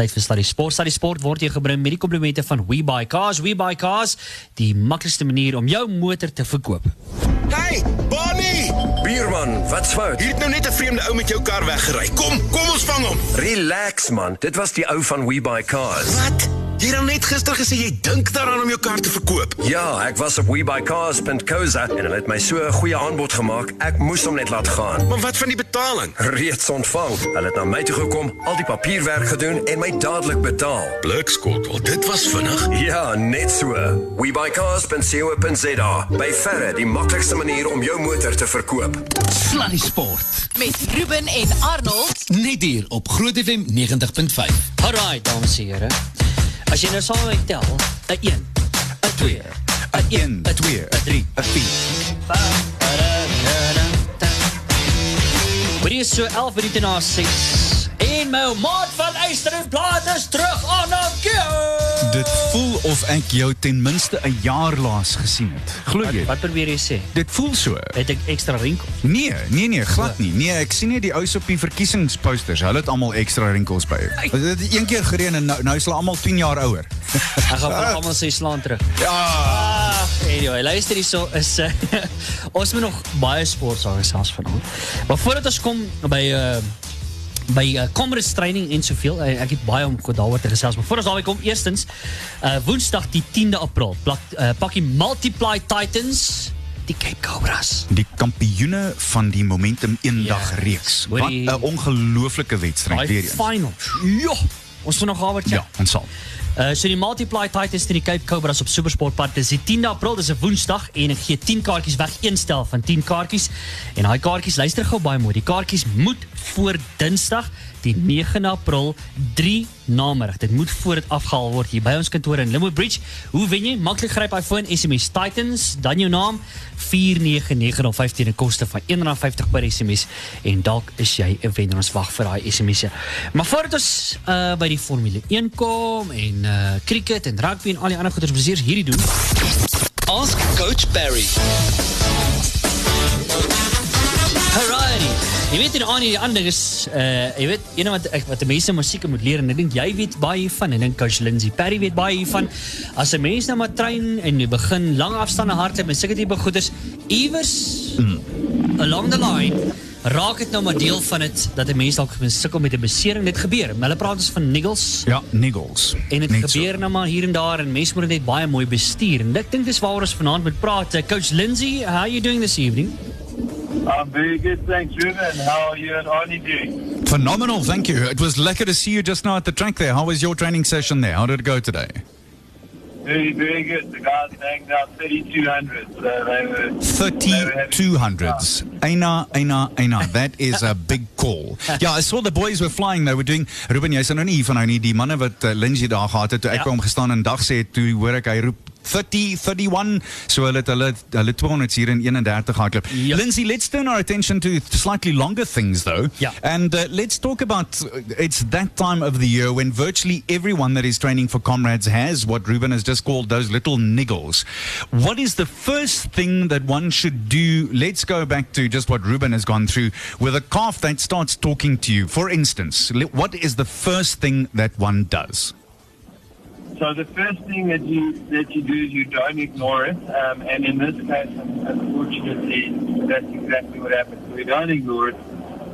tyd vir Sluddy Sport. Sluddy Sport word jou gebring met die komplimente van WeBuyCars. WeBuyCars, die maklikste manier om jou motor te verkoop. Hey, Bonnie! Bierman, wat's fout? Hier het nou net 'n vreemde ou met jou kar weggery. Kom, kom ons vang hom. Relax man, dit was die ou van We Buy Cars. Wat? Jy het dan net gister gesê jy dink daaraan om jou kar te verkoop. Ja, ek was op webuycars.co.za en hulle het my so 'n goeie aanbod gemaak. Ek moes hom net laat gaan. Maar wat van die betaling? Reeds ontvang. Hulle het na my toe gekom, al die papierwerk gedoen en my dadelik betaal. Blikskottel, dit was vinnig. Ja, net so. webuycars.co.za. By verre die maklikste manier om jou motor te verkoop. Sluddy Sport. Met Ruben en Arnold. Net hier op Groot FM 90.5. Alright, dames en here. As jy nou saam met tel, 'n 1, 'n 2, 'n 1, 'n 2, 'n 3, 'n 4. Wat is so 11 minute na 6? En my maat van Eyster en Plaat is terug aan die Dit voel of ek jou ten minste 'n jaar laas gesien het. Glo jy? Wat probeer jy sê? Dit voel so. Het ek ekstra rinkels? Nee, nee nee, glad nie. Nee, ek sien net die ouens op die verkiesingsposters. Hulle het almal ekstra rinkels by. Dit het een keer gereën en nou nou is hulle almal 10 jaar ouer. Ek gaan vir almal sê slaan terug. Ja. Ah, anyway, luister hierso is uh, ons moet nog baie sport sake selfs vanaand. Maar voordat ons kom by uh by uh, Comrades training en soveel uh, ek het baie om goed daaroor te gesels maar voordat ons daarby kom eerstens uh Woensdag die 10de April plak, pak die Multiply Titans die Cape Cobras. Die kampioene van die Momentum eendag Ja. reeks. Wat 'n ongelooflike wedstryd weer eens. final. Ja, ons moet nog Howard Ja, ons sal. Uh, so die Multiply Titans teen die Cape Cobras op Supersport Park. Dis die 10de April, dis 'n Woensdag en ek gee 10 kaartjies weg, een stel van 10 kaartjies. En daai kaartjies, luister gou baie mooi. Die kaartjies moet voor Dinsdag die 9 April 3 namiddag. Dit moet voor dit afgehaal word hier by ons kantoor in Limwood Bridge. Hoe wen jy? Maklik gryp iPhone SMS Titans, dan jou naam 49915 en koste van R1.50 per SMS en dalk is jy 'n wenner. Ons wag vir daai SMS'e. Maar voordat ons uh, by die Formule 1 kom en uh, cricket en rugby en al die ander goeders eers hierdie doen. Ask Coach Barry. Alrighty. Jy weet in aan die ander is uh jy weet een wat wat die mense musiek moet leer en ek dink jy weet baie hiervan en ek dink coach Lindsay Perry weet baie hiervan. As 'n mens nou maar train en jy begin lang afstande hardloop en sulke tipe goeders iewers mm. along the line raak dit nou maar deel van dit dat 'n mens dalk sukkel met 'n besering. Dit gebeur. Hulle praat ons van niggles. Ja, niggles. En so. gebeur nou maar hier en daar en mense moet dit baie mooi bestuur. En ek dink dis waaroor ons vanaand moet praat. Uh, Coach Lindsay, how are you doing this evening? I'm very good, thanks, Ruben. How are you and Arnie doing? Phenomenal, thank you. It was lucky to see you just now at the track there. How was your training session there? How did it go today? Very, very good. The guys banged out 3,200, so they were... they were having 3200s. Eina, Eina, Eina. That is a big call. Ja, I saw the boys were flying. They were doing... Ruben, jy sê nou nie van nou nie. Die manne wat uh, Lindsay daar gehad het, toe ek Ja. by hom gestaan en dag sê, toe hoor ek hy roep 30, 31. So hulle het hulle, hulle 200 hier in 31 hardloop. Ja. Lindsay, let's turn our attention to slightly longer things though. Ja. And uh, let's talk about uh, it's that time of the year when virtually everyone that is training for comrades has what Ruben has just called those little niggles. What is the first thing that one should do? Let's go back to just what Ruben has gone through with a calf that starts talking to you. For instance, what is the first thing that one does? So the first thing that you that you do is you don't ignore it, um, and in this case, unfortunately, that's exactly what happens. We don't ignore it,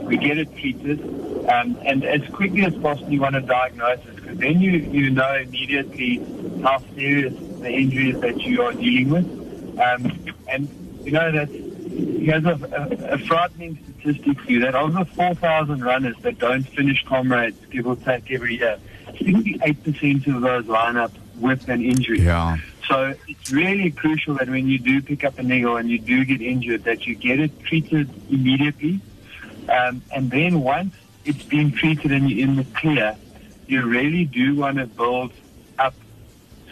we get it treated, um, and as quickly as possible, you want to diagnose it because then you you know immediately how serious the injury is that you are dealing with, um, and you know that. Here's a, a, a frightening statistic for you that the 4,000 runners that don't finish comrades, give or take every year, 68% of those line up with an injury. Yeah. So it's really crucial that when you do pick up a niggle and you do get injured, that you get it treated immediately. Um, and then once it's been treated and you're in the clear, you really do want to build up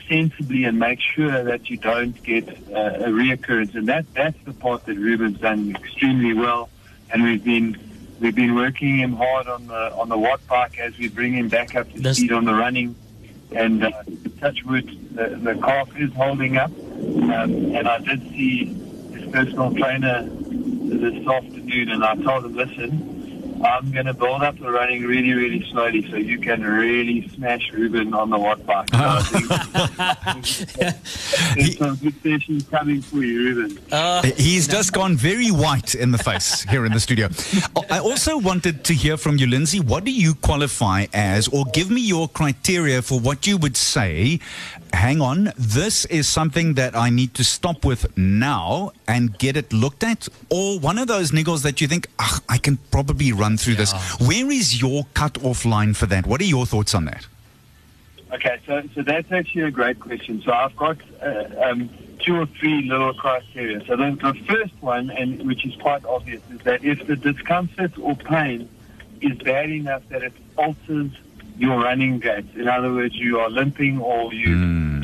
sensibly and make sure that you don't get uh, a reoccurrence. And that, that's the part that Ruben's done extremely well. And we've been we've been working him hard on the on the watt bike as we bring him back up to That's- speed on the running. And uh, touch wood, the, the calf is holding up. Um, and I did see his personal trainer this afternoon, and I told him, listen, I'm going to build up the running really, really slowly so you can really smash Ruben on the watt bike. So I think there's some good sessions coming for you, Ruben. Uh, He's just gone very white in the face here in the studio. I also wanted to hear from you, Lindsay. What do you qualify as, or give me your criteria for what you would say? Hang on, this is something that I need to stop with now and get it looked at, or one of those niggles that you think, ah, I can probably run through this. Where is your cut-off line for that? What are your thoughts on that? Okay, so, so that's actually a great question. So I've got uh, um, two or three little criteria. So the, the first one, and which is quite obvious, is that if the discomfort or pain is bad enough that it alters your running gait, in other words, you are limping or you,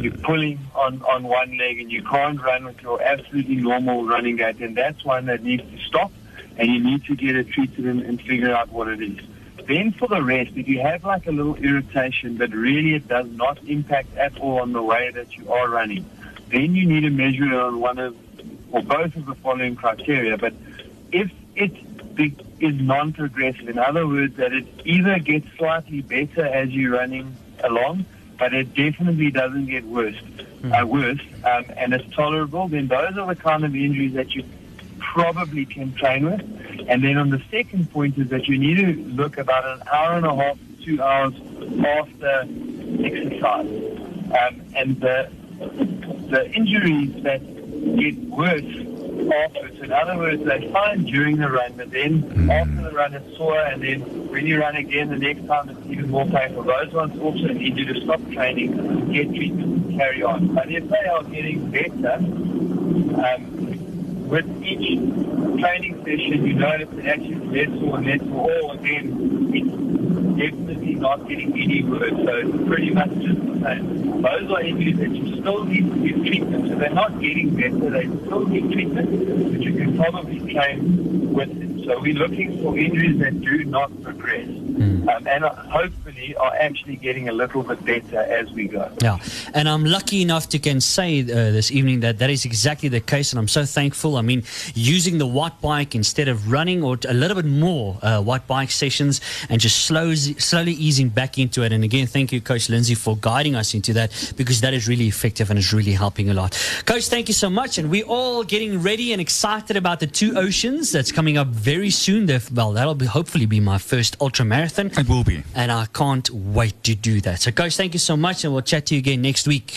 you're pulling on, on one leg and you can't run with your absolutely normal running gait, then that's one that needs to stop and you need to get it treated and, and figure out what it is. Then for the rest, if you have like a little irritation, but really it does not impact at all on the way that you are running, then you need to measure it on one of or both of the following criteria. But if it is non-progressive, in other words, that it either gets slightly better as you're running along, but it definitely doesn't get worse, uh, worse, um, and it's tolerable, then those are the kind of injuries that you probably can train with. And then on the second point is that you need to look about an hour and a half to two hours after exercise. Um, and the, the injuries that get worse afterwards, in other words, they fine during the run, but then after the run it's sore, and then when you run again the next time it's even more painful. Those ones also need you to stop training, get treatment, and carry on. But if they are getting better, um, with each training session, you notice it actually less sore and less sore. Or again, it's definitely not getting any worse. So it's pretty much just the same. Those are injuries that you still need to get treatment. So they're not getting better. They still need treatment, but you can probably train with it. So we're looking for injuries that do not progress. Um, and uh, hopefully are actually getting a little bit better as we go. Yeah, and I'm lucky enough to can say uh, this evening that that is exactly the case, and I'm so thankful. I mean, using the watt bike instead of running or a little bit more uh, watt bike sessions, and just slow, slowly easing back into it. And again, thank you, Coach Lindsay, for guiding us into that because that is really effective and is really helping a lot. Coach, thank you so much, and we're all getting ready and excited about the two oceans that's coming up very soon. Well, that'll be hopefully be my first ultra marathon. It will be. And I can't wait to do that. So, Coach, thank you so much, and we'll chat to you again next week.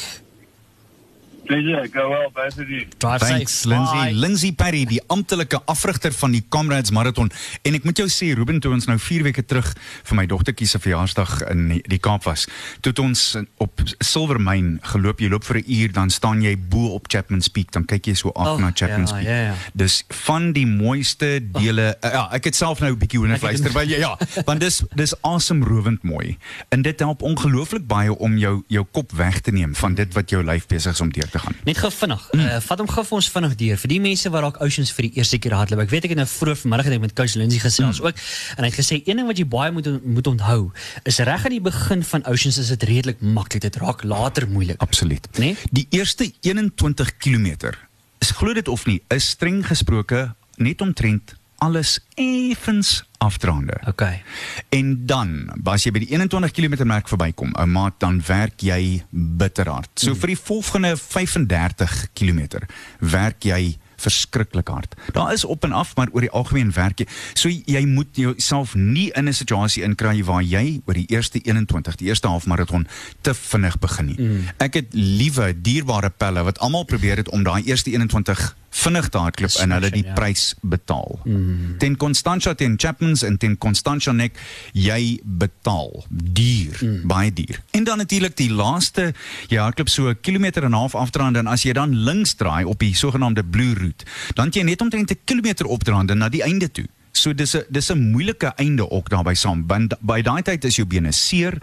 Pleasure. Go well, both of you. Drive Thanks, safe. Lindsay. Bye. Lindsay Perry, die amptelike afrigter van die Comrades Marathon. En ek moet jou sê, Ruben, toe ons nou 4 weke terug vir my dogtertjie se verjaarsdag in die, die Kaap was, toe het ons op Silvermyn geloop. Jy loop vir 'n uur, dan staan jy bo op Chapman's Peak, dan kyk jy so af Oh, na Chapman's ja, Peak. ja, ja. Dis van die mooiste dele. Uh, ja, ek het self nou 'n bietjie hoender Ek het- fluister, terwyl jy ja, want dis dis asemrowend mooi. En dit help ongelooflik baie om jou jou kop weg te neem van dit wat jou lyf besig is om deur te gaan. Net gou vinnig. Mm. Uh, vat hom gou vir ons vinnig deur vir die mense wat dalk Oceans vir die eerste keer hardloop. Ek weet ek het nou vroeër vanmiddag gedink met Coach Lindsay gesels Mm. ook en hy het gesê een ding wat jy baie moet moet onthou is reg aan die begin van Oceans is dit redelik maklik. Dit raak later moeilik. Absoluut. Nee? Die eerste 21 km is glo dit of nie, is streng gesproke net omtrent alles effens afdraande. Okay. En dan, as jy by die 21 km merk verbykom, ou maat, dan werk jy bitterhard. So vir die volgende 35 km werk jy verskriklik hard. Daar is op en af, maar oor die algemeen werk jy. So jy moet jouself nie in 'n situasie inkry waar jy oor die eerste 21, die eerste halfmarathon te vinnig begin nie. Mm. Ek het liewe dierbare pelle wat almal probeer het om daai eerste 21 vinnig te hardloop en hulle die ja. prys betaal. Mm. Ten Constantia teen Chapmans en ten Constantia nek jy betaal duur, mm. baie duur. En dan natuurlik die laaste jy hardloop so 'n kilometer en 'n half afdraande en as jy dan links draai op die sogenaamde blue route, dan het jy net omtrent 'n kilometer opdraande na die einde toe. So dis 'n dis 'n moeilike einde ook daarbey saam. Want by daai tyd is jou bene seer.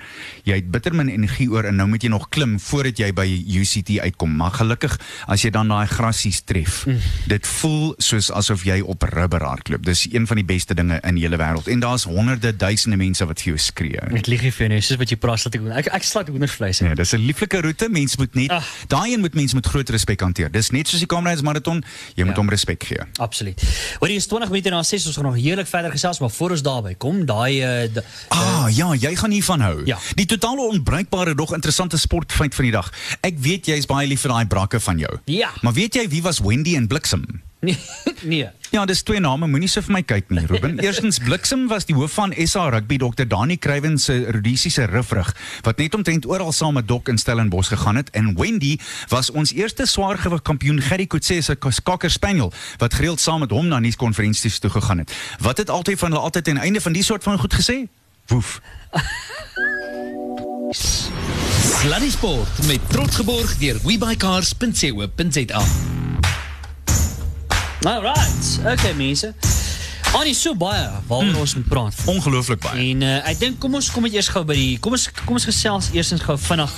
Jy het bitter min energie oor en nou moet jy nog klim voordat jy by UCT uitkom. Maar gelukkig as jy dan daai grassies tref, mm. dit voel soos asof jy op rubber hardloop. Dis een van die beste dinge in die hele wêreld. En daar's honderde duisende mense wat vir jou skree. Ek lieg nie vir jou nie, soos wat jy praat slat ek ek, ek slat hoendervleis. Nee, dis 'n lieflike roete. Mens moet net Ag. daai een moet mens met groot respek hanteer. Dis net soos die Comrades marathon, jy moet Ja. hom respek gee. Absoluut. Hoor jy is 20 minute na 6 ons gaan nog heerlik verder gesels, maar voor ons daarby kom, daai uh, d- Ah, ja, jy gaan hiervan hou. Ja. Die totale onbruikbare dog interessante sportfeit van die dag. Ek weet jy is baie lief vir daai brakke van jou. Ja. Maar weet jy wie was Wendy en Bliksem? Nee, nee. Ja, dis twee name, moenie so vir my kyk nie, Ruben. Eerstens Bliksem was die hoof van SA Rugby, Dr. Dani Kruiven se Rodisiese rifrig wat net omtrent oral saam met Dok in Stellenbosch gegaan het en Wendy was ons eerste swaargewig kampioen Gerry Coetzee se Cocker Spaniel wat gereeld saam met hom na nuuskonferensies toe gegaan het. Wat het altyd van hulle altyd aan die einde van die soort van goed gesê? Woef. Sluddy Sport met trots geborg deur webycars.co.za. Alright. Okay, mense. Annie so baie waaroor ons moet praat. Ongelooflik baie. En uh, ek dink kom ons kom dit eers gou by die kom ons kom ons gesels eersins gou vinnig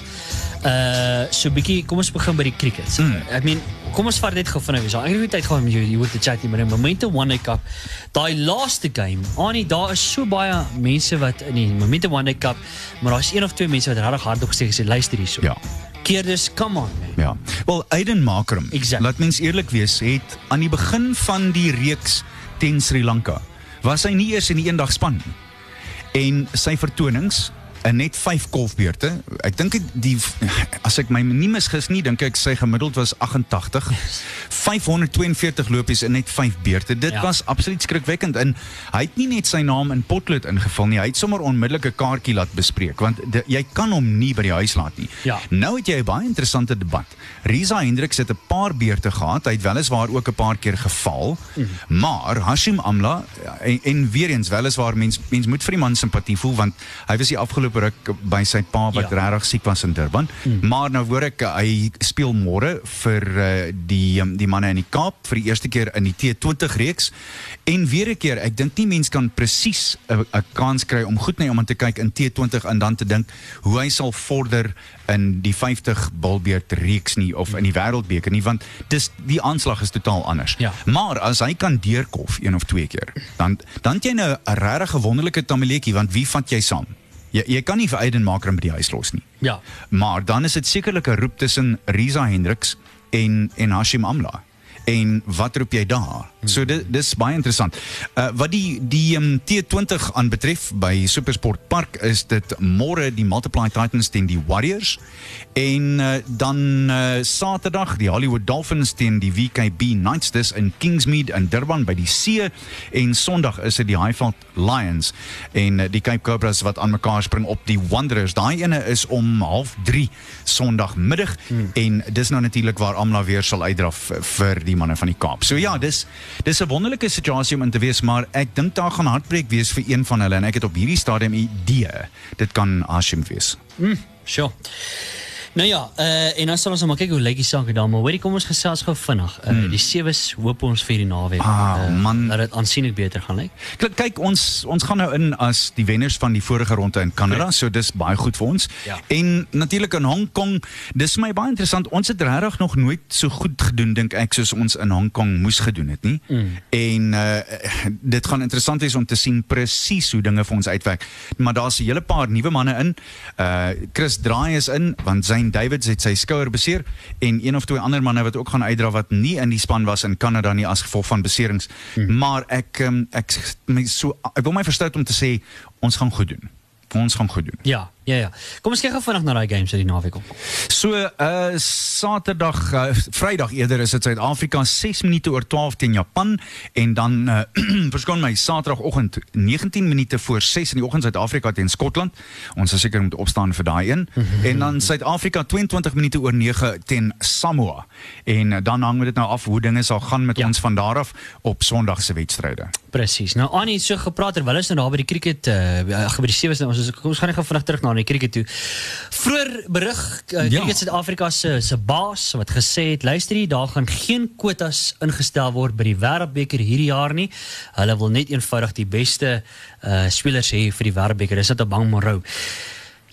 uh so bietjie kom ons begin by die cricket. So, Mm. Ek meen kom ons vat dit gou vinnig. So, ek het nie tyd gehad om jou hier te chat nie, maar die Momente One Day Cup, daai laaste game. Annie, daar is so baie mense wat in die Momente One Day Cup, maar daar's een of twee mense wat regtig hardop gesê gesê luister hierso. Ja. Keer dus, come on man. Ja. Wel Aiden Makram. Exactly. Laat mens eerlik wees, het aan die begin van die reeks teen Sri Lanka was hy nie eers in die eendagspan nie. En sy vertonings in net 5 golfbeurte. Ek dink die as ek my nie misgis nie, dink ek sy gemiddeld was 88. 542 lopies in net 5 beurte. Dit Ja. was absoluut skrikwekkend en hy het nie net sy naam in potlood ingevul nie. Hy het sommer onmiddellik 'n kaartjie laat bespreek want de, jy kan hom nie by die huis laat nie. Ja. Nou het jy 'n baie interessante debat. Risa Hendriks het 'n paar beurte gehad. Hy het weliswaar ook 'n paar keer geval. Mhm. Maar Hashim Amla en, en weer eens weliswaar mens mens moet vir die man simpatie voel want hy was die afgelope ruk by sy pa wat Ja. regtig siek was in Durban. Mhm. Maar nou hoor ek uh, hy speel môre vir uh, die um, die manne in die Kaap vir die eerste keer in die T20 reeks. En weer 'n keer, ek dink nie mens kan presies 'n kans kry om goed na hom te kyk in T20 en dan te dink hoe hy sal vorder in die 50 bilbeerd reeks nie of in die wêreldbeker nie want dis die aanslag is totaal anders. Ja. Maar as hy kan deurkof een of twee keer, dan dan het jy nou 'n regtig wonderlike tamaletjie want wie vat jy saam? Jy jy kan nie vir Aiden Maker by die huis los nie. Ja. Maar dan is dit sekerlik 'n roep tussen Riza Hendriks en en Hashim Amla. En wat roep jy daar? So dit dis baie interessant. Uh wat die die um, T20 aanbetref by Supersport Park is dit môre die Multiply Titans teen die Warriors en uh, dan uh, Saterdag die Hollywood Dolphins teen die WKB Knights dis in Kingsmead in Durban by die see en Sondag is dit die Highveld Lions en uh, die Cape Cobras wat aan mekaar spring op die Wanderers. Daai ene is om 0:30 Sondagmiddag hmm. en dis nou natuurlik waar Amla weer sal uitdraf vir die manne van die Kaap. So ja, dis dis 'n wonderlike situasie om in te wees, maar ek dink daar gaan hartbreek wees vir een van hulle en ek het op hierdie stadium 'n idee. Dit kan Hashim wees. Sure. Nou ja, uh, en dan sal ons nou maar kyk hoe lyk die saak daar, maar hoorie kom ons gesels gou vinnig. Uh, hmm. Die sewes hoop ons vir die naweek Ah, man. dat dit aansienlik beter gaan lyk. Kyk, kyk ons ons gaan nou in as die wenners van die vorige ronde in Kanada, so dis baie goed vir ons. Ja. En natuurlik in Hong Kong, dis my baie interessant. Ons het regtig nog nooit so goed gedoen dink ek soos ons in Hong Kong moes gedoen het nie. Mm. En uh dit gaan interessant wees om te sien presies hoe dinge vir ons uitwerk. Maar daar's 'n hele paar nuwe manne in. Uh Chris Draai is in want Zane Davids het sy skouer beseer en een of twee ander manne wat ook gaan uitdra wat nie in die span was in Kanada nie as gevolg van beserings. Mm. Maar ek um, ek my so ek wil my verstout om te sê ons gaan goed doen. Ons gaan goed doen. Ja, ja, ja. Kom ons kyk gou vinnig na daai games uit die naweek op. So uh Saterdag uh, Vrydag eerder is dit Suid-Afrika 6 minute oor 12 teen Japan en dan uh, verskoon my Saterdagoggend 19 minute voor 6 in die oggend Suid-Afrika teen Skotland. Ons sal seker moet opstaan vir daai een. en dan Suid-Afrika 22 minute oor 9 teen Samoa. En uh, dan hang dit nou af hoe dinge sal gaan met Ja. ons van daar af op Sondag se wedstryde. Presies. Nou Annie so gepraat terwyl ons nou daar by die cricket uh by die sewes nou ons ons gaan net gou vinnig terug na die cricket toe. Vroeger berig uh, Ja. cricket Suid-Afrika se se baas wat gesê het luister hier daar gaan geen kwotas ingestel word by die Wêreldbeker hierdie jaar nie. Hulle wil net eenvoudig die beste uh spelers hê vir die Wêreldbeker. Dis net 'n bang Monroe.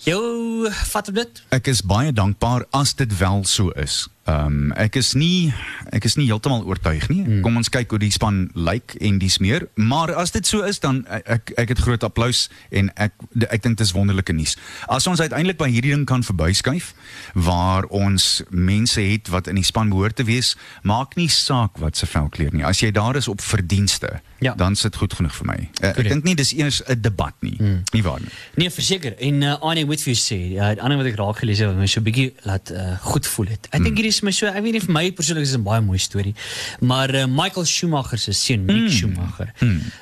Jou vat op dit? Ek is baie dankbaar as dit wel so is. Ehm um, ek is nie ek is nie heeltemal oortuig nie. Mm. Kom ons kyk hoe die span lyk en dis meer. Maar as dit so is dan ek ek het groot applous en ek ek dink dit is wonderlike nuus. As ons uiteindelik by hierdie ding kan verbyskuif waar ons mense het wat in die span behoort te wees, maak nie saak wat se velkleur nie. As jy daar is op verdienste, Ja. dan sit goed genoeg vir my. Uh, ek dink nie dis eers 'n debat nie. Mm. Nie waar nie. Nee, verseker. En uh, Annie moet vir jou sê, ja, die ander wat ek raak gelees het wat my so 'n bietjie laat uh, goed voel het. Ek dink hierdie my so, ek weet nie vir my persoonlik is dit 'n baie mooi storie. Maar uh, Michael Schumacher se seun, Mick Schumacher,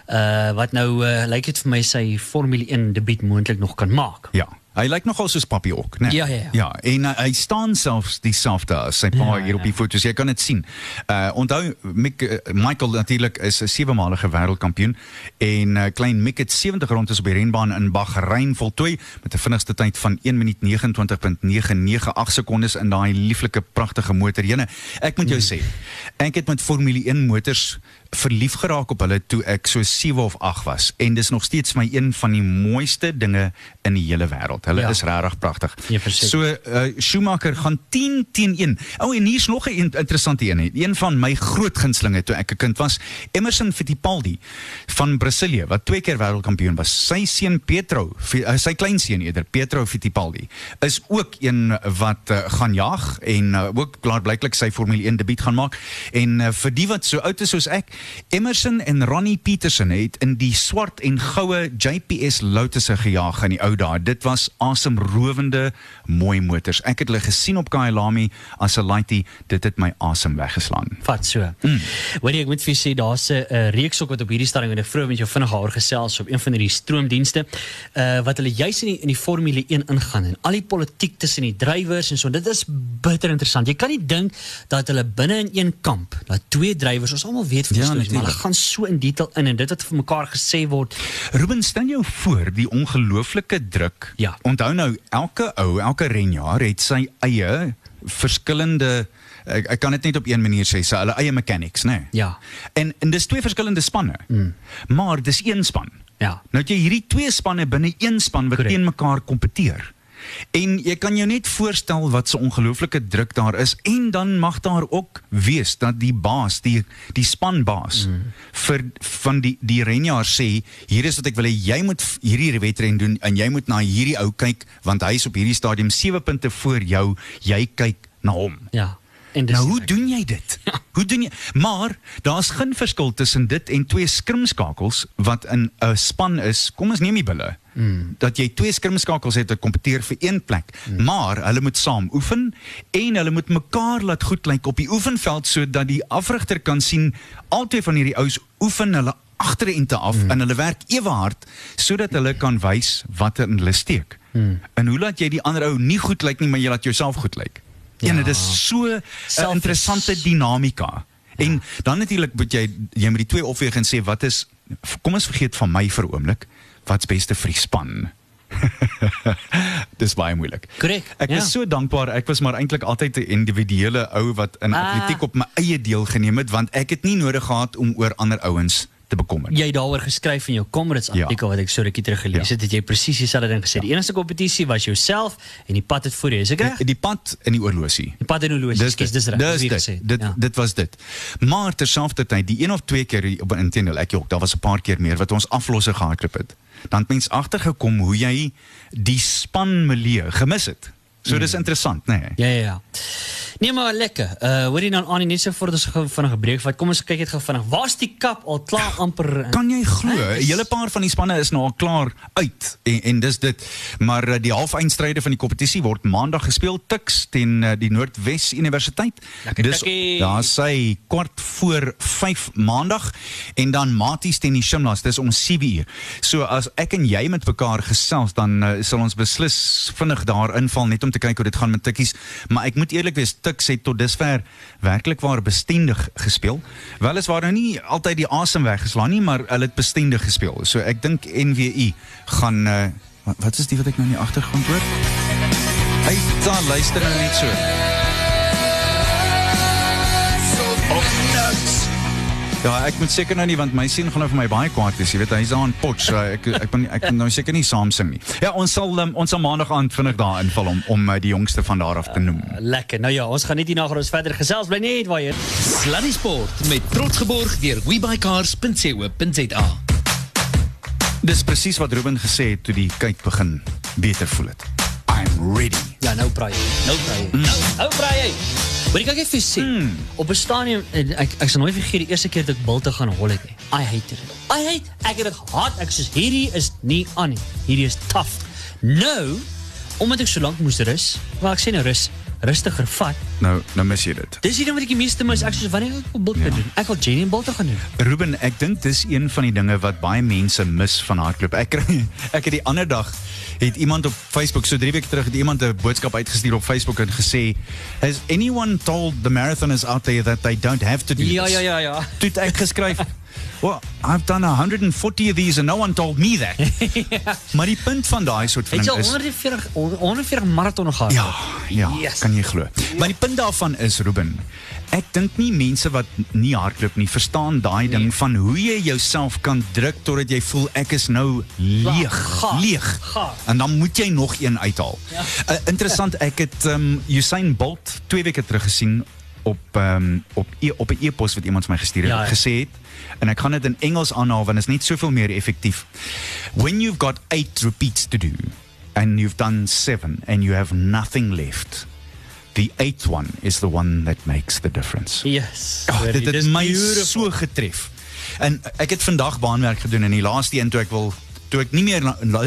uh wat nou uh, lyk dit vir my sy Formule 1 debuut moontlik nog kan maak. Ja. Hy lyk nogal soos Papi ook, né? Ja, ja, ja. Ja, en hy, hy staan selfs dieselfde as sy pa Ja, hier op die ja. foto's. Jy kan dit sien. Uh onthou Mick, uh, Michael natuurlik is 'n sewe-malige wêreldkampioen en uh, klein Mick het 70 rondes op die renbaan in Bahrein voltooi met 'n vinnigste tyd van 1 minuut 29.998 sekondes in daai lieflike pragtige motor. Jene, ek moet jou sê, ek het met Formule 1 motors verlief geraak op hulle toe ek so 7 of 8 was en dis nog steeds my een van die mooiste dinge in die hele wêreld. Hulle Ja. is regtig pragtig. Ja, so uh, Schumacher gaan 10 teen 1. O oh, en hier's nog 'n in- interessante een. Een van my groot gunstelinge toe ek 'n kind was, Emerson Fittipaldi van Brasilië wat twee keer wêreldkampioen was. Sy seun Pietro, uh, sy kleinseun eerder, Pietro Fittipaldi, is ook een wat uh, gaan jag en uh, ook klaarblyklik sy Formule 1 debuut gaan maak. En uh, vir die wat so oud is soos ek, Emerson en Ronnie Peterson het in die swart en goue JPS Lotusse gejaag in die ou dae. Dit was asemrowende mooi motors. Ek het hulle gesien op Kyalami as 'n laaitie, dit het my asem weggeslaan. Vat so. Mm. Hoorie, ek moet vir jou sê daar's 'n uh, reeks ook wat op hierdie stadium en ek vroeg met jou vinnig haar gesels op een van hierdie stroomdienste uh wat hulle juis in die, in die Formule 1 ingaan en al die politiek tussen die drywers en so. Dit is bitter interessant. Jy kan nie dink dat hulle binne in een kamp, dat twee drywers, ons almal weet van Ja, ja, stories, maar hulle gaan so in detail in en dit wat vir mekaar gesê word. Ruben, stel jou voor die ongelooflike druk. Ja. Onthou nou, elke ou, elke renjaer het sy eie verskillende ek, ek kan dit net op een manier sê, sy hulle eie mechanics, né? Nee? Ja. En en dis twee verskillende spanne. Mm. Maar dis een span. Ja. Nou het jy hierdie twee spanne binne een span wat teen mekaar kompeteer. En jy kan jou net voorstel wat so ongelooflike druk daar is en dan mag daar ook wees dat die baas, die die spanbaas mm. vir van die die renjaer sê hier is wat ek wil hê jy moet hierdie wedren doen en jy moet na hierdie ou kyk want hy is op hierdie stadium 7 punte voor jou, jy kyk na hom. Ja. En Nou hoe doen jy dit? Hoe doen jy? Maar daar's geen verskil tussen dit en twee skrimskakels wat in 'n span is. Kom ons neem die bulle. Mm. Dat jy twee skrimskakels het wat kompeteer vir een plek, mm. maar hulle moet saam oefen en hulle moet mekaar laat goed lyk op die oefenveld sodat die afrigter kan sien albei van hierdie ouens oefen hulle agterente af mm. en hulle werk ewe hard sodat hulle kan wys wat in hulle steek. Mm. En hoe laat jy die ander ou nie goed lyk nie, maar jy laat jouself goed lyk? Ja, Ja. dit is so 'n Selfish. interessante dinamika. Ja. En dan natuurlik moet jy jy moet die twee opweeg en sê wat is kom ons vergeet van my vir 'n oomblik. Wat's beste vir die span? Dis baie moeilik. Korrek, Ek ja. is so dankbaar. Ek was maar eintlik altyd 'n individuele ou wat in Ah. atletiek op my eie deelgeneem het want ek het nie nodig gehad om oor ander ouens te bekommer. jy het daaroor geskryf in jou Comrades Ja. artikel wat ek so rukkie terug gelees Ja. het, het jy presies dieselfde ding gesê. Die enigste kompetisie was jouself en die pad het voor jou. Is ek reg? Die, die pad in die oorlosie. Die pad en horlosie. Dis Dis dit. dis reg. Dis wie dit. gesê. Dit, ja. dit was dit. Maar terselfdertyd, die een of twee keer op intendeel ek ook, daar was 'n paar keer meer wat ons aflosse gehardloop het. Dan het mens agtergekom hoe jy die span milieu gemis het. So dis interessant, nê? Nee? Ja ja ja. Nee maar lekker. Uh hoor jy dan aan net so voor ons gou vinnig 'n breek vat. Kom ons kyk net gou vinnig. Waar's die kap al klaar amper in? Kan jy glo? 'n Hele paar van die spanne is nou al klaar uit en, en dis dit. Maar uh, die halfeindstryde van die kompetisie word maandag gespeel Tuks teen uh, die Noordwes Universiteit. Lekker Dis daar sy kwart voor 5 maandag en dan Maties teen die Shimlas. Dis om 7 uur. So as ek en jy met mekaar gesels dan uh, sal ons beslis vinnig daar inval net om te kyk hoe dit gaan met tikkies. Maar ek moet eerlik wees, Tuks het tot dusver werklik waar bestendig gespeel. Weliswaar nou nie altyd die asem weggeslaan nie, maar hulle het bestendig gespeel. So ek dink NWI gaan uh, wat, is die wat ek nou in die agtergrond hoor? Hy daar luister nou net so. Ja, ek moet seker nou nie want my seun gaan nou vir my baie kwaad wees. Jy weet hy's daar in Potch. So ek ek ben ek kan nou seker nie saam sing nie. Ja, ons sal um, ons sal maandag aand vinnig daar inval om om uh, die jongste van daar af te noem. Lekker. Nou ja, ons gaan net hierna gaan ons verder gesels. Bly net waar jy. Sluddy Sport met trots geborg deur webuycars.co.za. Dis presies wat Ruben gesê het toe die kyk begin beter voel het. I'm ready. Ja, nou braai. Nou braai. jy. Nou, nou braai. Maar ek kan net vir jou sê, op 'n stadium en ek ek sal nooit vergeet die eerste keer dat ek Bilte gaan hol het nie. I hate it. I hate ek het dit haat. Ek sê hierdie is nie aan nie. Hierdie is tough. Nou, omdat ek so lank moes rus, maar ek sê nou rus, rustiger vat. Nou nou mis jy dit. Dis hierdie wat ek die meeste mis. Ek sê wanneer ek op Bilte Ja. doen. Ek wil Jenny en Bilte gaan doen. Ruben, ek dink dis een van die dinge wat baie mense mis van hardloop. Ek kry ek het die ander dag het iemand op Facebook so 3 weke terug het iemand 'n boodskap uitgestuur op Facebook en gesê, "Has anyone told the marathoners out there that they don't have to do Ja, this?" ja, ja, ja. Toe het ek geskryf, "Well, I've done 140 of these and no one told me that." Maar die punt van daai soort van Het jy ding al is 140 140 marathon gehad? Ja, ja, Yes. kan jy glo. Maar die punt daarvan is Ruben, ek dink nie mense wat nie hardloop nie verstaan daai ding van hoe jy jouself kan druk totdat jy voel ek is nou leeg, Gaar, leeg. gaar. En dan moet jy nog een uithaal. Ja. Uh, interessant, ek het um, Usain Bolt 2 weke terug gesien op um, op e op 'n e-pos wat iemand vir my gestuur het, Ja, het en ek gaan dit in Engels aanhaal want dit is net soveel meer effektief. When you've got 8 repeats to do and you've done 7 and you have nothing left, the eighth one is the one that makes the difference. Yes. Oh, dit het my beautiful. so getref. En ek het vandag baanwerk gedoen en die laaste een toe ek wil toe ek nie meer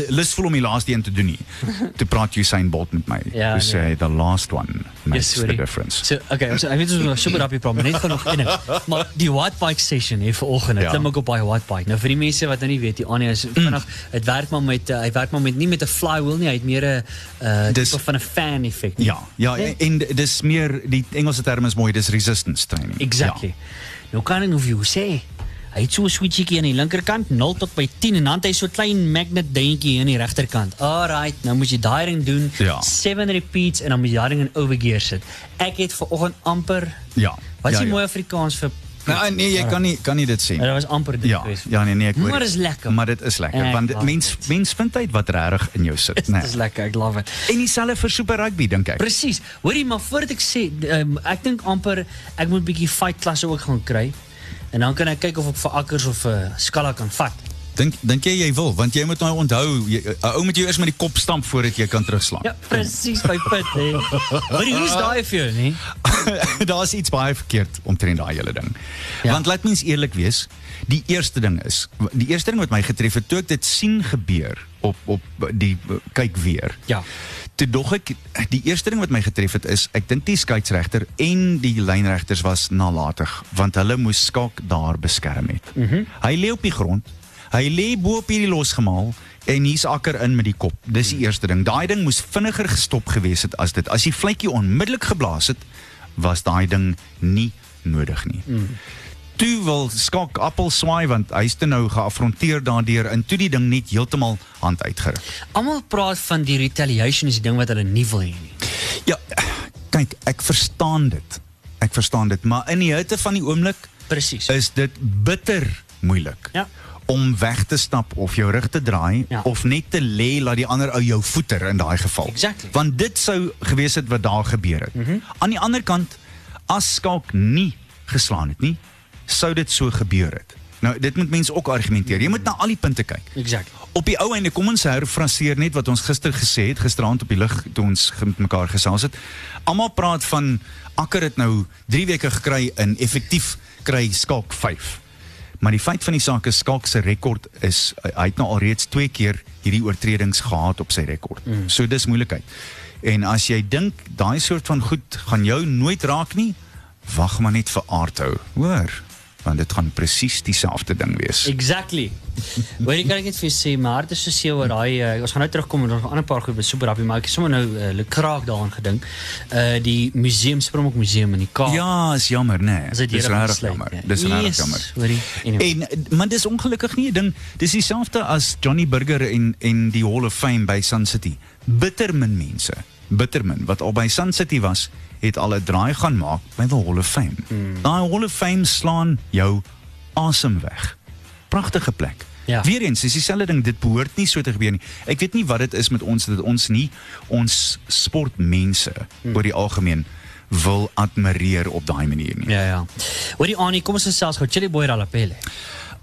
lus voel om die laaste een te doen nie. toe praat Usain Bolt met my. Ja, Toe sê nee. the last one makes Yes, the difference. So, okay, so, ek weet ons is 'n super happy problem, net genoeg in. Maar die white bike session hier vanoggend, ek Ja. klim ook op baie white bike. Nou vir die mense wat nou nie weet, die Anie is vinnig, dit werk maar met uh, hy werk maar met nie met 'n flywheel nie, hy het meer 'n uh Dis- tipe van 'n fan effek. Ja, ja Nee? en dis meer die Engelse term is mooi, dis resistance training. Exactly. Ja. Nou kan ek nou vir jou sê, hy het so 'n switchie aan die linkerkant, 0 tot by 10 en dan het hy so 'n klein magnet dingetjie aan die regterkant. Alright, nou moet jy daai ding doen. Ja. 7 repeats en dan moet jy daai ding in overgear sit. Ek het vanoggend amper Ja. Wat is ja, die ja. mooi Afrikaans vir Nou, nee, jy kan nie kan nie dit sê. Ja, dat was amper dit Ja, geweest. ja nee nee, ek hoor. Maar dit. is lekker. Maar dit is lekker Ek want dit- mens it. mens vind uit wat regtig in jou sit, Dit né? is lekker, ek love it. En dieselfde vir super rugby dink ek. Presies. Hoorie, maar voordat ek sê, um, ek dink amper ek moet 'n bietjie fight klasse ook gaan kry. En dan kan ek kyk of ek vir akkers of uh, skalla kan vat. Dink dink jy jy wil want jy moet nou onthou, jy- 'n ou moet jou eers met die kop stamp voordat jy kan terugslaan. Ja, presies by pit hè. Hoorie, hoe's daai vir jou, nee? Daar's iets baie verkeerd omtrent daai hele ding. Ja. Want laat mens eerlik wees, die eerste ding is, die eerste ding wat my getref het toe ek dit sien gebeur op op die kyk weer. Ja. Toe dog ek die eerste ding wat my getref het is ek dink die skeieregter en die lynregters was nalatig want hulle moes skaak daar beskerm het. Mm -hmm. Hy lê op die grond. Hy lê bo op hierdie losgemaal en hier's akker in met die kop. Dis die eerste ding. Daai ding moes vinniger gestop gewees het as dit. As die vletjie onmiddellik geblaas het, was daai ding nie nodig nie. Mm. Toe wil skak appel swaai want hy's te nou geafronteer daardeur en toe die ding net heeltemal hand uitgeruk. Almal praat van die retaliation is die ding wat hulle nie wil hê nie. Ja, kyk, ek verstaan dit. Ek verstaan dit, maar in die hitte van die oomblik Presies. is dit bitter moeilik. Ja. Om weg te stap of jou rug te draai Ja. of net te lê laat die ander ou jou voeter in daai geval. Exactly. Want dit sou gewees het wat daar gebeur het. Mm -hmm. Aan die ander kant as Skalk nie geslaan het nie, sou dit so gebeur het. Nou dit moet mense ook argumenteer. Jy moet na al die punte kyk. Exactly. Op die ou einde kom ons herfraseer net wat ons gister gesê het, gisteraand op die lig toe ons met mekaar gesels het. Almal praat van Akker het nou 3 weke gekry in effektief kry Skalk 5. Maar die feit van die saak is Skalk se rekord is hy het nou alreeds 2 keer hierdie oortredings gehad op sy rekord. Mm. So dis moeilikheid. En as jy dink daai soort van goed gaan jou nooit raak nie, wag maar net vir aardhou, hoor? Want dit gaan presies dieselfde ding wees. Exactly. Hoor jy kan jou sê, my hart is so seer oor daai uh, ons gaan nou terugkom en nog 'n ander paar goed Super Happy, maar ek het sommer nou uh, le kraak daaraan gedink. Uh die museum Springbok museum in die Kaap. Ja, is jammer. Nee. Dit Dis regtig sluit, jammer. ja. Dis regtig Yes, jammer. hoorie, anyway. En maar dis ongelukkig nie 'n ding. Dis dieselfde as Johnny Burger en en die Hall of Fame by Sun City. Bittermin mense, bittermin wat al by Sun City was, het al 'n draai gaan maak by die Hall of Fame. Hmm. Daai Hall of Fame slaan jou asem weg. Pragtige plek. Ja. Weereens, dis dieselfde ding, dit behoort nie so te gebeur nie. Ek weet nie wat dit is met ons dat ons nie ons sportmense hmm. oor die algemeen wil admireer op daai manier nie. Ja, ja. Hoorie Annie, kom ons gesels gou Chili Boy Ralapele.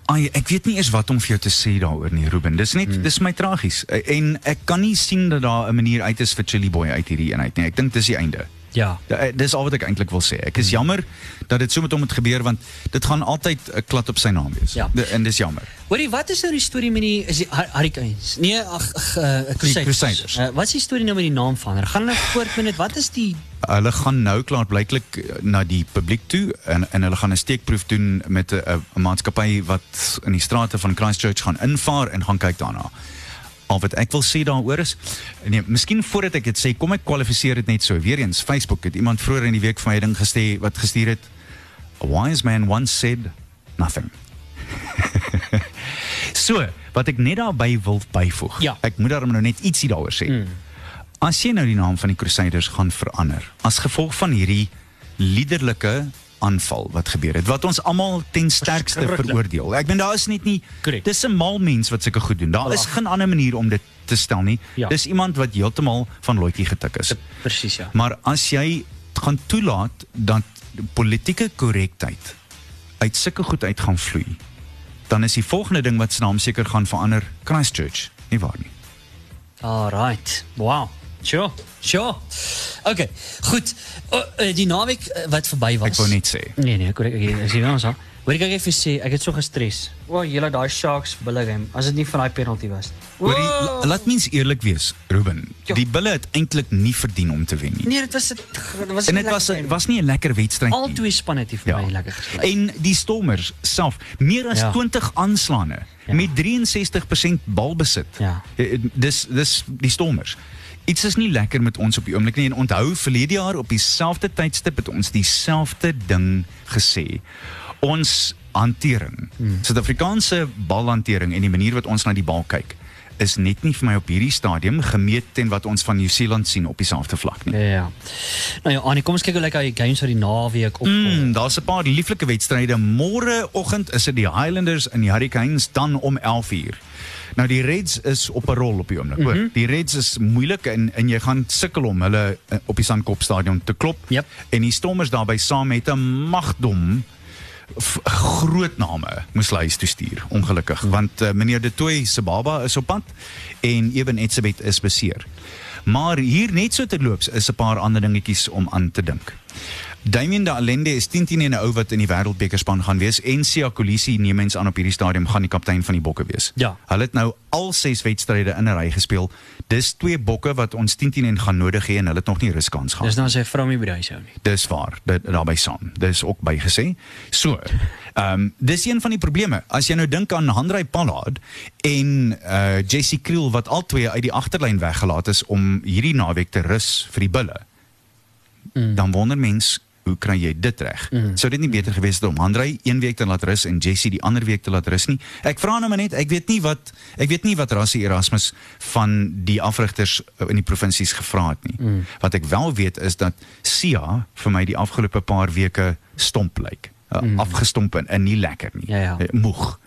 Ai, ek weet nie eers wat om vir jou te sê daaroor nie, Ruben. Dis net hmm. dis my tragies. En ek kan nie sien dat daar 'n manier uit is vir Chili Boy uit hierdie eenheid nie. Ek dink dis die einde. Ja. Ja, eh, dis al wat ek eintlik wil sê. Ek is jammer dat dit so met hom het gebeur want dit gaan altyd 'n klad op sy naam wees. Ja. De, en dis jammer. Hoorie, wat is nou die storie met die is die Hurricanes? Nee, ag uh, Crusaders. Crusaders. Uh, wat is die storie nou met die naam van? hulle? Gaan hulle voort met dit? Wat is die Hulle gaan nou klaar blyklik na die publiek toe en en hulle gaan 'n steekproef doen met 'n maatskappy wat in die strate van Christchurch gaan invaar en gaan kyk daarna. Al wat ek wil sê daaroor is nee, miskien voordat ek dit sê, kom ek kwalifiseer dit net so. Weereens Facebook het iemand vroeër in die week vir my 'n ding gestuur wat gestuur het. A wise man once said nothing. so, wat ek net daarby wil byvoeg. Ja. Ek moet daarom nou net ietsie daaroor sê. Mm. As jy nou die naam van die Crusaders gaan verander as gevolg van hierdie liderlike aanval wat gebeur het wat ons almal ten sterkste veroordeel. Ek bedoel daar is net nie Korrek. dis 'n mal mens wat sulke goed doen. Daar is geen ander manier om dit te stel nie. Ja. Dis iemand wat heeltemal van loetjie getik is. presies ja. Maar as jy gaan toelaat dat politieke korrektheid uit sulke goed uit gaan vloei, dan is die volgende ding wat se naam seker gaan verander Christchurch, nie waar nie? Alright. Wow. Sure. Sure. Okay. Goed. O, uh, die naweek uh, wat verby was. Ek wou net sê. Nee nee, korrek. Ek is hier ons al. Hoor ek ek vir sê, ek het so gestres. O, julle daai Sharks bulle game, as dit nie van daai penalty was. Hoorie, Wow. la- laat mens eerlik wees, Ruben. Ja. Die bulle het eintlik nie verdien om te wen nie. Nee, dit was dit was En dit was nie. was nie 'n lekker wedstryd al nie. twee spanne het hier vir my lekker gespeel. En die Stormers self, meer as Ja. 20 aanslaane Ja. met 63% balbesit. Ja. Eh, Dis dis die Stormers. Iets is nie lekker met ons op die oomblik nie en onthou verlede jaar op dieselfde tydstip het ons dieselfde ding gesê. Ons hantering, Hmm. Suid-Afrikaanse balhantering en die manier wat ons na die bal kyk is net nie vir my op hierdie stadium gemeet teen wat ons van Nieu-Seeland sien op dieselfde vlak nie. Ja, ja. Nou ja, Annie, kom ons kyk hoe lyk hy games vir die naweek op. Mm, daar's 'n paar lieflike wedstryde. Môreoggend is dit die Highlanders en die Hurricanes dan om 11uur. Nou die Reds is op 'n rol op die oomblik, hoor. Mhm. Die Reds is moeilik en en jy gaan sukkel om hulle eh, op die Sandkop stadion te klop. Yep. En die Stormers daarbey saam met 'n magdom groot name moes hulle huis toe stuur ongelukkig want uh, meneer De Tooy se baba is op pad en Eben Etzebeth is beseer. Maar hier net so terloops is 'n paar ander dingetjies om aan te dink. Damien de Allende is 10-10 en 'n ou wat in die wêreldbekerspan gaan wees en Sia Kolisi neem mens aan op hierdie stadium gaan die kaptein van die Bokke wees. Ja. Hulle het nou al 6 wedstryde in 'n ry gespeel. Dis twee Bokke wat ons 10-10 en gaan nodig hê en hulle het nog nie ruskans gehad. Dis nou sy vrou nie by huis hou nie. Dis waar, dit daarbey saam. Dis ook bygesê. So, ehm um, dis een van die probleme. As jy nou dink aan Handrey Pollard en uh Jesse Kriel wat albei uit die agterlyn weggelaat is om hierdie naweek te rus vir die bulle. Mm. Dan wonder mens hoe kry jy dit reg? Mm. Sou dit nie beter gewees het om Handrey een week te laat rus en Jesse die ander week te laat rus nie? Ek vra nou maar net, ek weet nie wat ek weet nie wat Rassie Erasmus van die afrigters in die provinsies gevra het nie. Mm. Wat ek wel weet is dat Sia vir my die afgelope paar weke stomp lyk. Uh, mm. Afgestomp en, en nie lekker nie. Ja, ja. Eh, Moeg.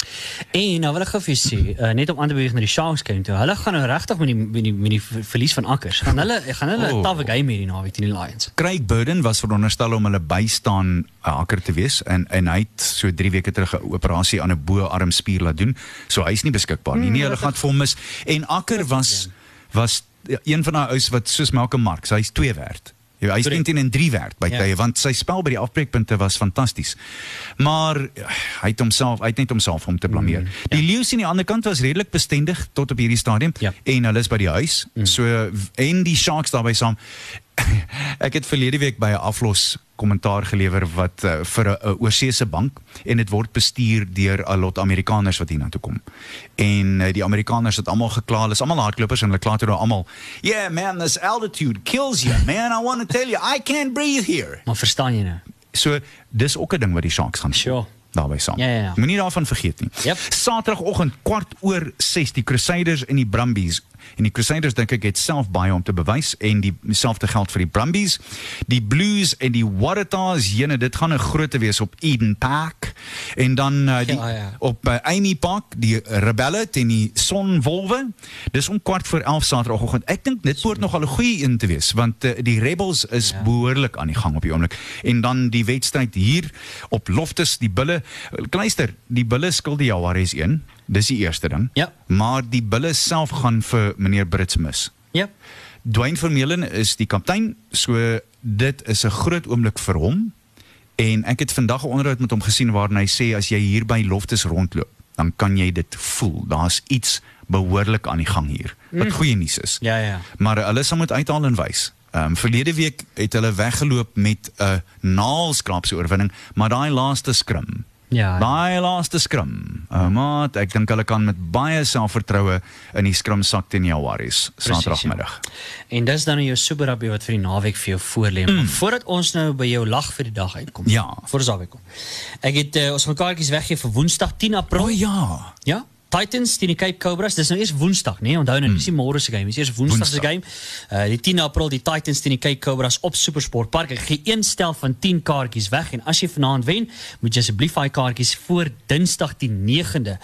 En nou wil ek gou vir julle sê, uh, net om aan te beweeg na die Sharks game toe. Hulle gaan nou regtig met die met die met die ver- verlies van akkers. Gaan hulle gaan hulle Oh. tawwe game hierdie naweek teen die Lions. Craig Burden was veronderstel om hulle bystaan uh, hakker te wees en en hy het so 3 weke terug 'n operasie aan 'n bo-armspier laat doen. So hy's nie beskikbaar nie. Nee, hulle gaan vir hom mis. En Akker was was ja, een van daai ouens wat soos Malcolm Marx, hy's 2 werd. Ja, hy's Korrek. 10 en 3 werd by Ja. tye want sy spel by die afbreekpunte was fantasties. Maar ja, hy het homself hy het net homself om te blameer. Mm, ja. Die Lions aan die ander kant was redelik bestendig tot op hierdie stadium Ja. en hulle is by die huis. Mm. So en die Sharks daarbey saam. Ek het verlede week by 'n aflos kommentaar gelewer wat uh, vir 'n uh, oorseese bank en dit word bestuur deur 'n lot Amerikaners wat hiernatoe kom. En uh, die Amerikaners het almal gekla, hulle is almal hardlopers en hulle kla toe almal, "Yeah man, this altitude kills you, man. I want to tell you, I can't breathe here." Maar verstaan jy nou? So dis ook 'n ding wat die Sharks gaan Sure. Daarby saam. Ja, ja, ja. Moenie daarvan vergeet nie. Yep. Saterdagoggend kwart oor 6 die Crusaders en die Brumbies En die Crusaders dink ek het self baie om te bewys en die dieselfde geld vir die Brumbies. Die Blues en die Waratahs, jene, dit gaan 'n groot wees op Eden Park. En dan uh, die Ja, ja. op uh, Amy Park, die Rebelle teen die Sonwolwe. Dis om kwart voor 11 Saterdagoggend. Ek dink dit behoort nogal 'n goeie een te wees want uh, die Rebels is ja. behoorlik aan die gang op die oomblik. En dan die wedstryd hier op Loftus, die Bulle. Luister, die Bulle skuld die Jaguars 1. Dis die eerste ding. Ja. Maar die Bulle self gaan vir meneer Brits mis. Ja. Dwayne Vermeulen is die kaptein, so dit is 'n groot oomblik vir hom. En ek het vandag 'n onderhoud met hom gesien waarin hy sê as jy hier by Loftus rondloop, dan kan jy dit voel. Daar's iets behoorlik aan die gang hier. Wat goeie nuus is. Ja, ja. Maar hulle sal moet uithaal en wys. Ehm um, verlede week het hulle weggeloop met 'n naalskrapse oorwinning, maar daai laaste skrim. Ja. Daai laaste skrim. Uh, maat, ek dink hulle kan met baie selfvertroue in die skrimsak teen Jaguars Saterdagmiddag. En dis dan jou super rugby wat vir die naweek vir jou voorlê. Mm. Voordat ons nou by jou lag vir die dag uitkom. Ja. Voor ons daar kom. Ek het uh, ons gaan kaartjies weggee vir Woensdag 10 April. O ja. Ja. Titans teen die Cape Cobras. Dis nou eers Woensdag, nee. Onthou nou, dis nie môre se game, dis eers Woensdag se game. Uh die 10 April die Titans teen die Cape Cobras op Supersport Park. Ek gee een stel van 10 kaartjies weg en as jy vanaand wen, moet jy asseblief daai kaartjies voor Dinsdag die 9de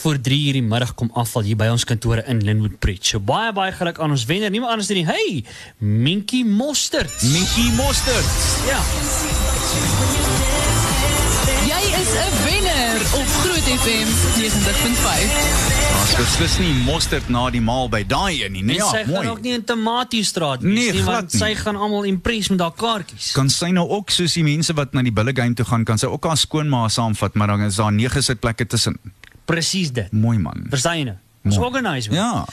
voor 3 uur die middag kom afval hier by ons kantore in Linwood Bridge. So baie baie geluk aan ons wenner. Niemand anders dan die hey, Minky Mostert. Mickey Mostert. Ja. Is 'n wenner op Groot FM 90.5. Ons beslis nie mosterd na die maal by daai een nie. Nee, En sy ja, gaan mooi. ook nie in Tomatiestraat Nee, nie, want nie. sy gaan almal impress met haar kaartjies. Kan sy nou ook soos die mense wat na die bulle game toe gaan, kan sy ook haar skoonma saamvat, maar dan is daar nege sitplekke tussen. Presies dit. Mooi man. Verstaan jy nou? Ons no. organise. Ja.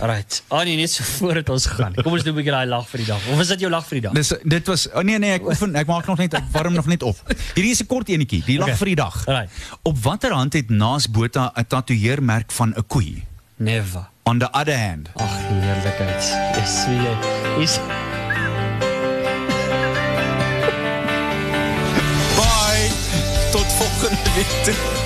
Right. Annie, net so voordat ons gaan. Kom ons doen 'n bietjie daai lag vir die dag. Of is dit jou lag vir die dag? Dis dit was oh nee nee, ek oefen, ek maak nog net ek warm nog net op. Hierdie is 'n kort enetjie, die lag okay. vir die dag. Right. Op watter hand het Naas Botha 'n tatoeëermerk van 'n koei? Never. On the other hand. Ag, heerlikheid. Yes, wie jy is Bye. Tot volgende week.